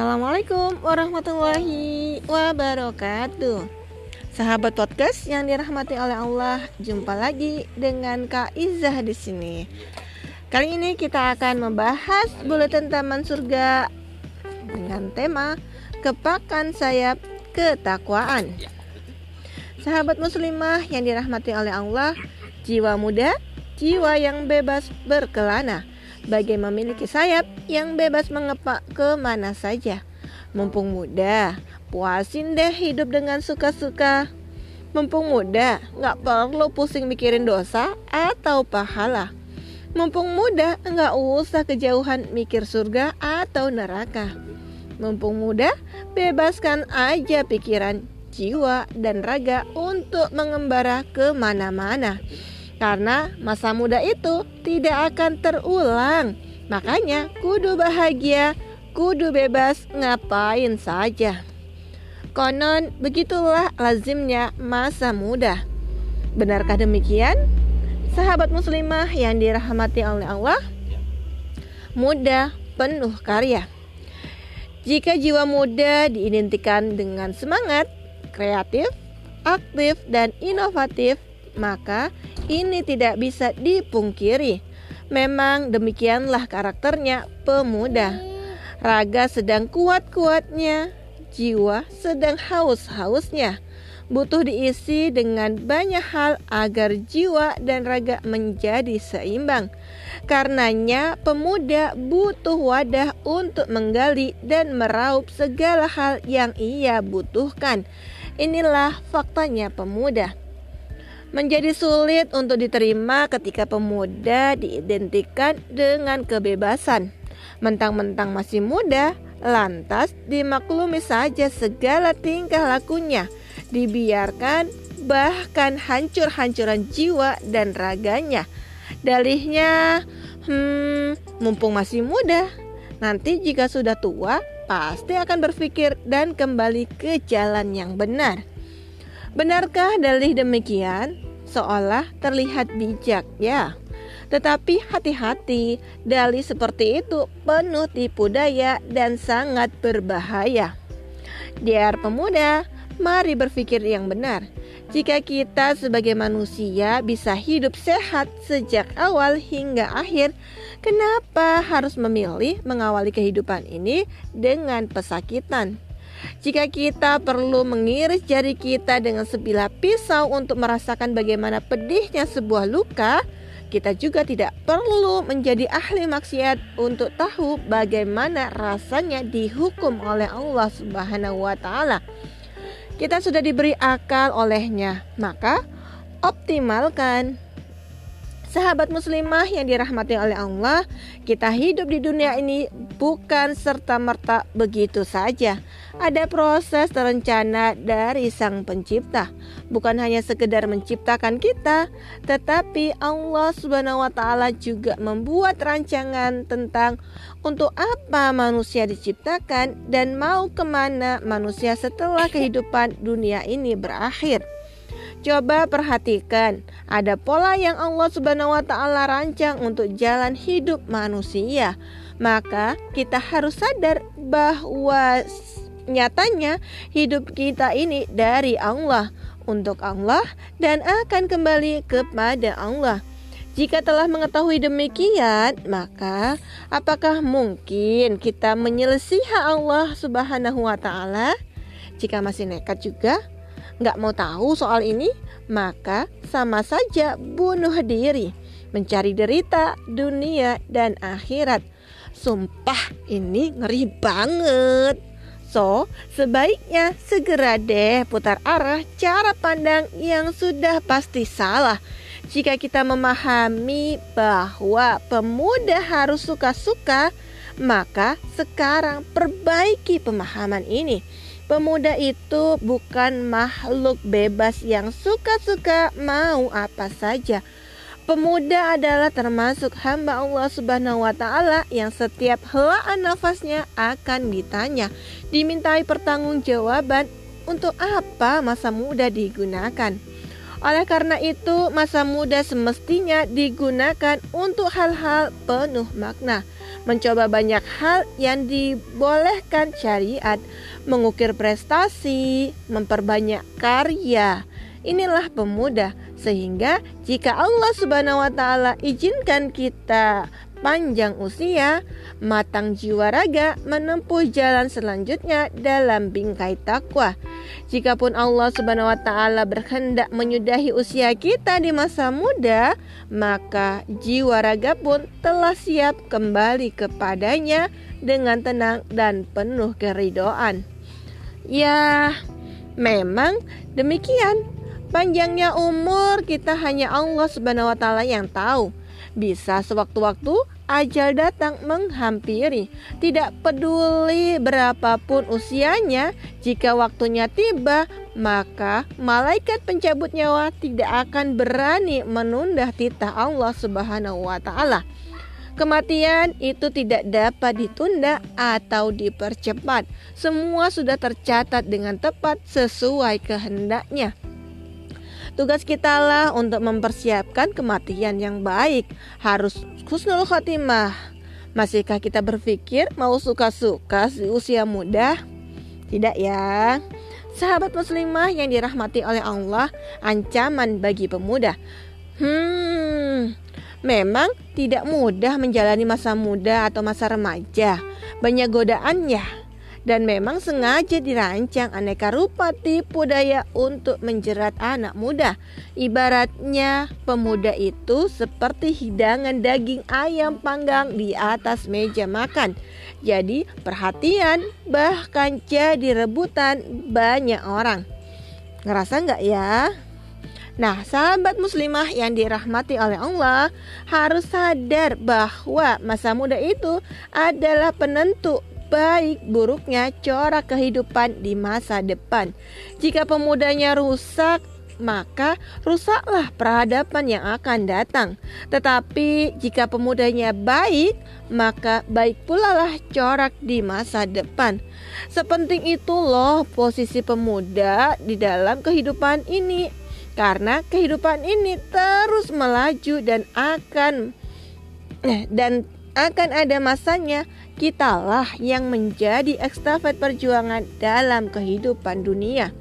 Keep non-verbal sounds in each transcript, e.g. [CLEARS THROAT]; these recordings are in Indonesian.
Assalamualaikum warahmatullahi wabarakatuh. Sahabat podcast yang dirahmati oleh Allah Jumpa lagi dengan Kak Izzah di sini. Kali ini kita akan membahas Buletin Taman Surga Dengan tema Kepakan Sayap Ketakwaan. Sahabat muslimah yang dirahmati oleh Allah Jiwa muda, jiwa yang bebas berkelana Bagai memiliki sayap yang bebas mengepak ke mana saja. Mumpung muda, puasin deh hidup dengan suka-suka. Mumpung muda, gak perlu pusing mikirin dosa atau pahala. Mumpung muda, gak usah kejauhan mikir surga atau neraka. Mumpung muda, bebaskan aja pikiran, jiwa, dan raga untuk mengembara ke mana-mana karena masa muda itu tidak akan terulang. Makanya kudu bahagia, kudu bebas ngapain saja. Konon begitulah lazimnya masa muda. Benarkah demikian? Sahabat muslimah yang dirahmati oleh Allah, muda penuh karya. Jika jiwa muda diidentikan dengan semangat, kreatif, aktif, dan inovatif, maka ini tidak bisa dipungkiri. Memang demikianlah karakternya pemuda. Raga sedang kuat-kuatnya, jiwa sedang haus-hausnya. Butuh diisi dengan banyak hal agar jiwa dan raga menjadi seimbang. Karenanya, pemuda butuh wadah untuk menggali dan meraup segala hal yang ia butuhkan. Inilah faktanya pemuda menjadi sulit untuk diterima ketika pemuda diidentikan dengan kebebasan. Mentang-mentang masih muda, lantas dimaklumi saja segala tingkah lakunya, dibiarkan bahkan hancur-hancuran jiwa dan raganya. Dalihnya, hmm, mumpung masih muda, nanti jika sudah tua, pasti akan berpikir dan kembali ke jalan yang benar. Benarkah dalih demikian? Seolah terlihat bijak, ya. Tetapi hati-hati, dalih seperti itu penuh tipu daya dan sangat berbahaya. Diar pemuda, mari berpikir yang benar. Jika kita sebagai manusia bisa hidup sehat sejak awal hingga akhir, kenapa harus memilih mengawali kehidupan ini dengan pesakitan? Jika kita perlu mengiris jari kita dengan sebilah pisau untuk merasakan bagaimana pedihnya sebuah luka, kita juga tidak perlu menjadi ahli maksiat untuk tahu bagaimana rasanya dihukum oleh Allah Subhanahu wa taala. Kita sudah diberi akal olehnya, maka optimalkan Sahabat muslimah yang dirahmati oleh Allah, kita hidup di dunia ini bukan serta-merta begitu saja. Ada proses terencana dari Sang Pencipta. Bukan hanya sekedar menciptakan kita, tetapi Allah Subhanahu wa taala juga membuat rancangan tentang untuk apa manusia diciptakan dan mau ke mana manusia setelah kehidupan dunia ini berakhir. Coba perhatikan, ada pola yang Allah Subhanahu wa taala rancang untuk jalan hidup manusia. Maka kita harus sadar bahwa nyatanya hidup kita ini dari Allah untuk Allah dan akan kembali kepada Allah. Jika telah mengetahui demikian, maka apakah mungkin kita menyelesaikan Allah Subhanahu wa taala? Jika masih nekat juga, nggak mau tahu soal ini, maka sama saja bunuh diri, mencari derita dunia dan akhirat. Sumpah ini ngeri banget. So, sebaiknya segera deh putar arah cara pandang yang sudah pasti salah. Jika kita memahami bahwa pemuda harus suka-suka, maka sekarang perbaiki pemahaman ini. Pemuda itu bukan makhluk bebas yang suka-suka mau apa saja. Pemuda adalah termasuk hamba Allah Subhanahu wa taala yang setiap helaan nafasnya akan ditanya, dimintai pertanggungjawaban untuk apa masa muda digunakan. Oleh karena itu, masa muda semestinya digunakan untuk hal-hal penuh makna mencoba banyak hal yang dibolehkan syariat, mengukir prestasi, memperbanyak karya. Inilah pemuda, sehingga jika Allah Subhanahu wa taala izinkan kita panjang usia, matang jiwa raga menempuh jalan selanjutnya dalam bingkai takwa. Jikapun Allah Subhanahu wa taala berkehendak menyudahi usia kita di masa muda, maka jiwa raga pun telah siap kembali kepadanya dengan tenang dan penuh keridoan. Ya, memang demikian. Panjangnya umur kita hanya Allah Subhanahu wa taala yang tahu. Bisa sewaktu-waktu ajal datang menghampiri. Tidak peduli berapapun usianya, jika waktunya tiba, maka malaikat pencabut nyawa tidak akan berani menunda titah Allah Subhanahu wa taala. Kematian itu tidak dapat ditunda atau dipercepat. Semua sudah tercatat dengan tepat sesuai kehendaknya. Tugas kita lah untuk mempersiapkan kematian yang baik. Harus husnul khotimah. Masihkah kita berpikir mau suka-suka di usia muda? Tidak ya. Sahabat muslimah yang dirahmati oleh Allah, ancaman bagi pemuda. Hmm, memang tidak mudah menjalani masa muda atau masa remaja. Banyak godaannya dan memang sengaja dirancang aneka rupa tipu daya untuk menjerat anak muda. Ibaratnya pemuda itu seperti hidangan daging ayam panggang di atas meja makan. Jadi perhatian bahkan jadi rebutan banyak orang. Ngerasa nggak ya? Nah, sahabat muslimah yang dirahmati oleh Allah harus sadar bahwa masa muda itu adalah penentu baik buruknya corak kehidupan di masa depan. Jika pemudanya rusak, maka rusaklah peradaban yang akan datang. Tetapi jika pemudanya baik, maka baik pula lah corak di masa depan. Sepenting itu loh posisi pemuda di dalam kehidupan ini. Karena kehidupan ini terus melaju dan akan eh, dan akan ada masanya kitalah yang menjadi ekstafet perjuangan dalam kehidupan dunia.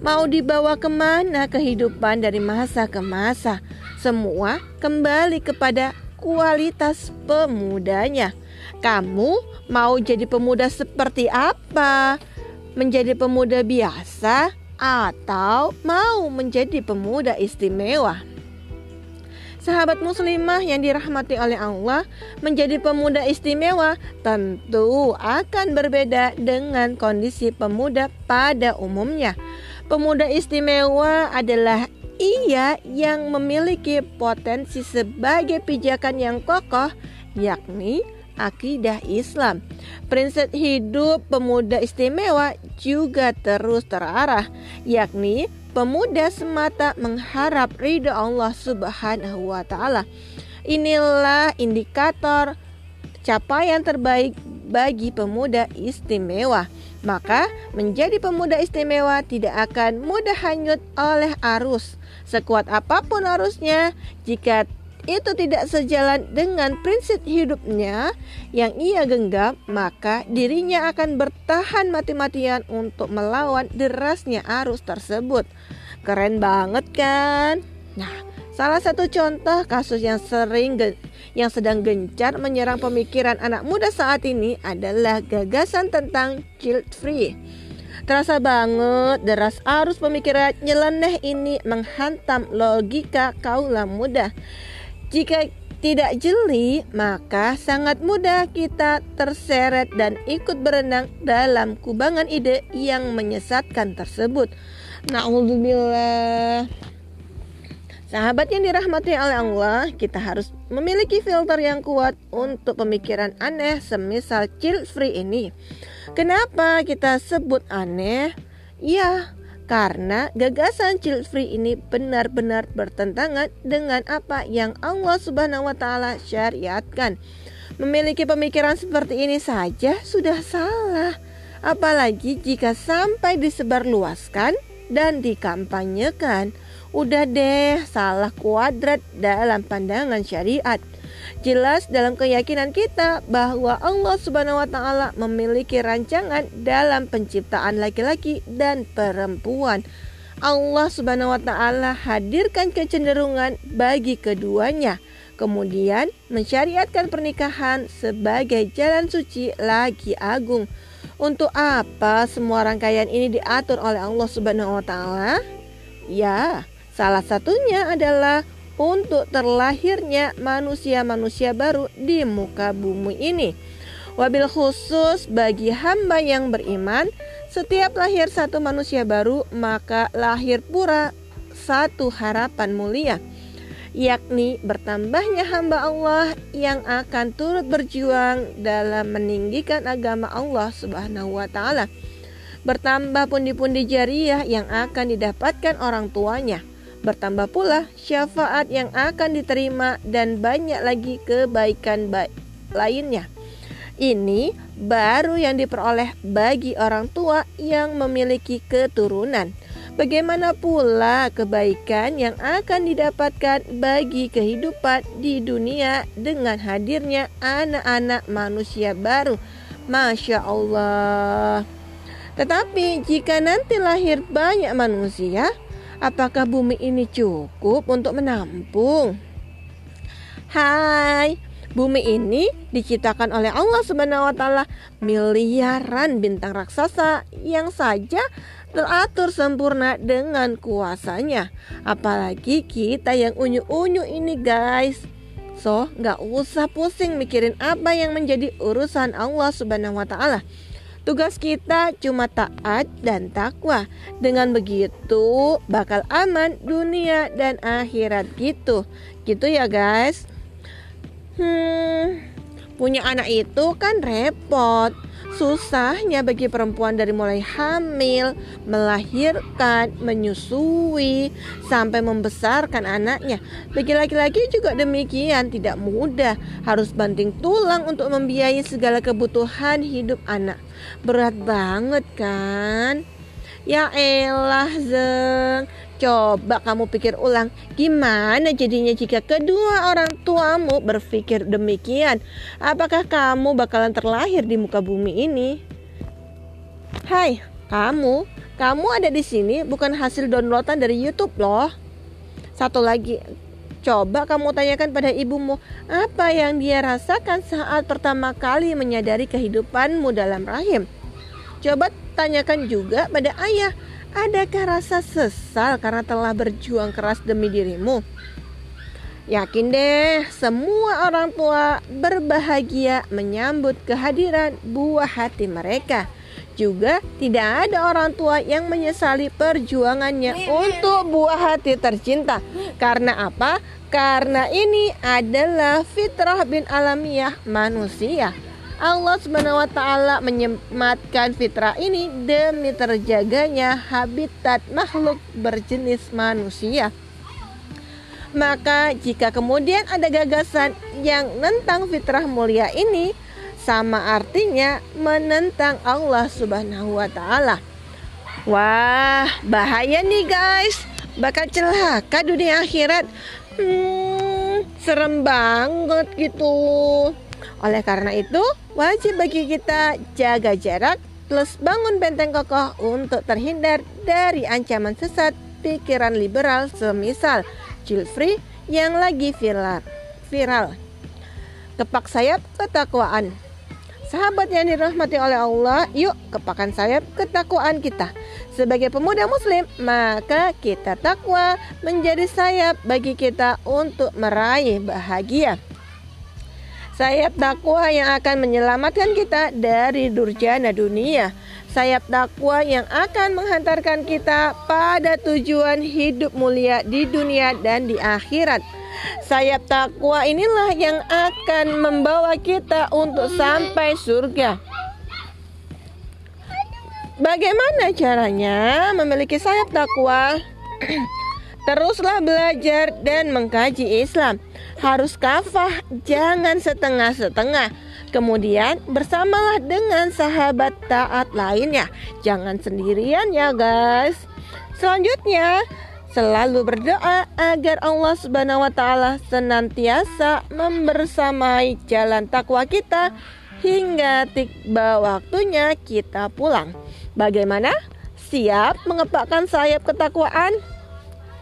Mau dibawa ke mana kehidupan dari masa ke masa, semua kembali kepada kualitas pemudanya. Kamu mau jadi pemuda seperti apa? Menjadi pemuda biasa atau mau menjadi pemuda istimewa? sahabat muslimah yang dirahmati oleh Allah menjadi pemuda istimewa tentu akan berbeda dengan kondisi pemuda pada umumnya. Pemuda istimewa adalah ia yang memiliki potensi sebagai pijakan yang kokoh, yakni akidah Islam. Prinsip hidup pemuda istimewa juga terus terarah, yakni pemuda semata mengharap ridho Allah Subhanahu wa taala. Inilah indikator capaian terbaik bagi pemuda istimewa. Maka menjadi pemuda istimewa tidak akan mudah hanyut oleh arus. Sekuat apa pun arusnya, jika itu tidak sejalan dengan prinsip hidupnya yang ia genggam, maka dirinya akan bertahan mati-matian untuk melawan derasnya arus tersebut. Keren banget kan? Nah, salah satu contoh kasus yang sering yang sedang gencar menyerang pemikiran anak muda saat ini adalah gagasan tentang child free. Terasa banget deras arus pemikiran nyeleneh ini menghantam logika kaula muda. Jika tidak jeli, maka sangat mudah kita terseret dan ikut berenang dalam kubangan ide yang menyesatkan tersebut. Na'udzubillah. Sahabat yang dirahmati oleh Allah, kita harus memiliki filter yang kuat untuk pemikiran aneh semisal chill free ini. Kenapa kita sebut aneh? Ya, karena gagasan child free ini benar-benar bertentangan dengan apa yang Allah Subhanahu wa taala syariatkan. Memiliki pemikiran seperti ini saja sudah salah, apalagi jika sampai disebarluaskan dan dikampanyekan. Udah deh, salah kuadrat dalam pandangan syariat. Jelas dalam keyakinan kita bahwa Allah Subhanahu wa taala memiliki rancangan dalam penciptaan laki-laki dan perempuan. Allah Subhanahu wa taala hadirkan kecenderungan bagi keduanya. Kemudian mensyariatkan pernikahan sebagai jalan suci lagi agung. Untuk apa semua rangkaian ini diatur oleh Allah Subhanahu wa taala? Ya, salah satunya adalah untuk terlahirnya manusia-manusia baru di muka bumi ini. Wabil khusus bagi hamba yang beriman, setiap lahir satu manusia baru, maka lahir pura satu harapan mulia, yakni bertambahnya hamba Allah yang akan turut berjuang dalam meninggikan agama Allah Subhanahu wa Ta'ala. Bertambah pundi-pundi jariah yang akan didapatkan orang tuanya Bertambah pula syafaat yang akan diterima dan banyak lagi kebaikan baik lainnya. Ini baru yang diperoleh bagi orang tua yang memiliki keturunan. Bagaimana pula kebaikan yang akan didapatkan bagi kehidupan di dunia dengan hadirnya anak-anak manusia baru? Masya Allah. Tetapi jika nanti lahir banyak manusia, Apakah bumi ini cukup untuk menampung? Hai, bumi ini diciptakan oleh Allah Subhanahu wa taala miliaran bintang raksasa yang saja teratur sempurna dengan kuasanya. Apalagi kita yang unyu-unyu ini guys. So, nggak usah pusing mikirin apa yang menjadi urusan Allah Subhanahu wa taala. Tugas kita cuma taat dan takwa. Dengan begitu bakal aman dunia dan akhirat gitu. Gitu ya guys. Hmm, punya anak itu kan repot. Susahnya bagi perempuan dari mulai hamil, melahirkan, menyusui, sampai membesarkan anaknya. Bagi laki-laki juga demikian, tidak mudah. Harus banting tulang untuk membiayai segala kebutuhan hidup anak. Berat banget kan? Ya elah Zeng Coba kamu pikir ulang Gimana jadinya jika kedua orang tuamu berpikir demikian Apakah kamu bakalan terlahir di muka bumi ini? Hai, kamu Kamu ada di sini bukan hasil downloadan dari Youtube loh Satu lagi Coba kamu tanyakan pada ibumu apa yang dia rasakan saat pertama kali menyadari kehidupanmu dalam rahim. Coba tanyakan juga pada ayah, adakah rasa sesal karena telah berjuang keras demi dirimu? Yakin deh, semua orang tua berbahagia menyambut kehadiran buah hati mereka. Juga tidak ada orang tua yang menyesali perjuangannya untuk buah hati tercinta. Karena apa? Karena ini adalah fitrah bin alamiah manusia. Allah Subhanahu wa taala menyematkan fitrah ini demi terjaganya habitat makhluk berjenis manusia. Maka jika kemudian ada gagasan yang menentang fitrah mulia ini, sama artinya menentang Allah Subhanahu wa taala. Wah, bahaya nih guys. Bakal celaka dunia akhirat. Hmm, serem banget gitu. Oleh karena itu, wajib bagi kita jaga jarak plus bangun benteng kokoh untuk terhindar dari ancaman sesat pikiran liberal semisal chill free yang lagi viral. Viral. Kepak sayap ketakwaan. Sahabat yang dirahmati oleh Allah, yuk kepakan sayap ketakwaan kita. Sebagai pemuda muslim, maka kita takwa menjadi sayap bagi kita untuk meraih bahagia. Sayap takwa yang akan menyelamatkan kita dari durjana dunia. Sayap takwa yang akan menghantarkan kita pada tujuan hidup mulia di dunia dan di akhirat. Sayap takwa inilah yang akan membawa kita untuk sampai surga. Bagaimana caranya memiliki sayap takwa? [CLEARS THROAT] Teruslah belajar dan mengkaji Islam. Harus kafah, jangan setengah-setengah. Kemudian bersamalah dengan sahabat taat lainnya. Jangan sendirian ya guys. Selanjutnya, selalu berdoa agar Allah Subhanahu wa taala senantiasa membersamai jalan takwa kita hingga tiba waktunya kita pulang. Bagaimana? Siap mengepakkan sayap ketakwaan?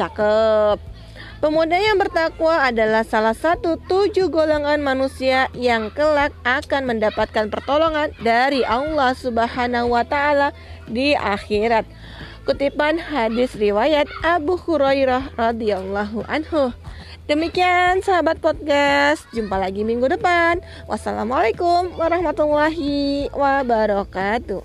Cakep. Pemuda yang bertakwa adalah salah satu tujuh golongan manusia yang kelak akan mendapatkan pertolongan dari Allah Subhanahu wa taala di akhirat. Kutipan hadis riwayat Abu Hurairah radhiyallahu anhu. Demikian sahabat podcast, jumpa lagi minggu depan. Wassalamualaikum warahmatullahi wabarakatuh.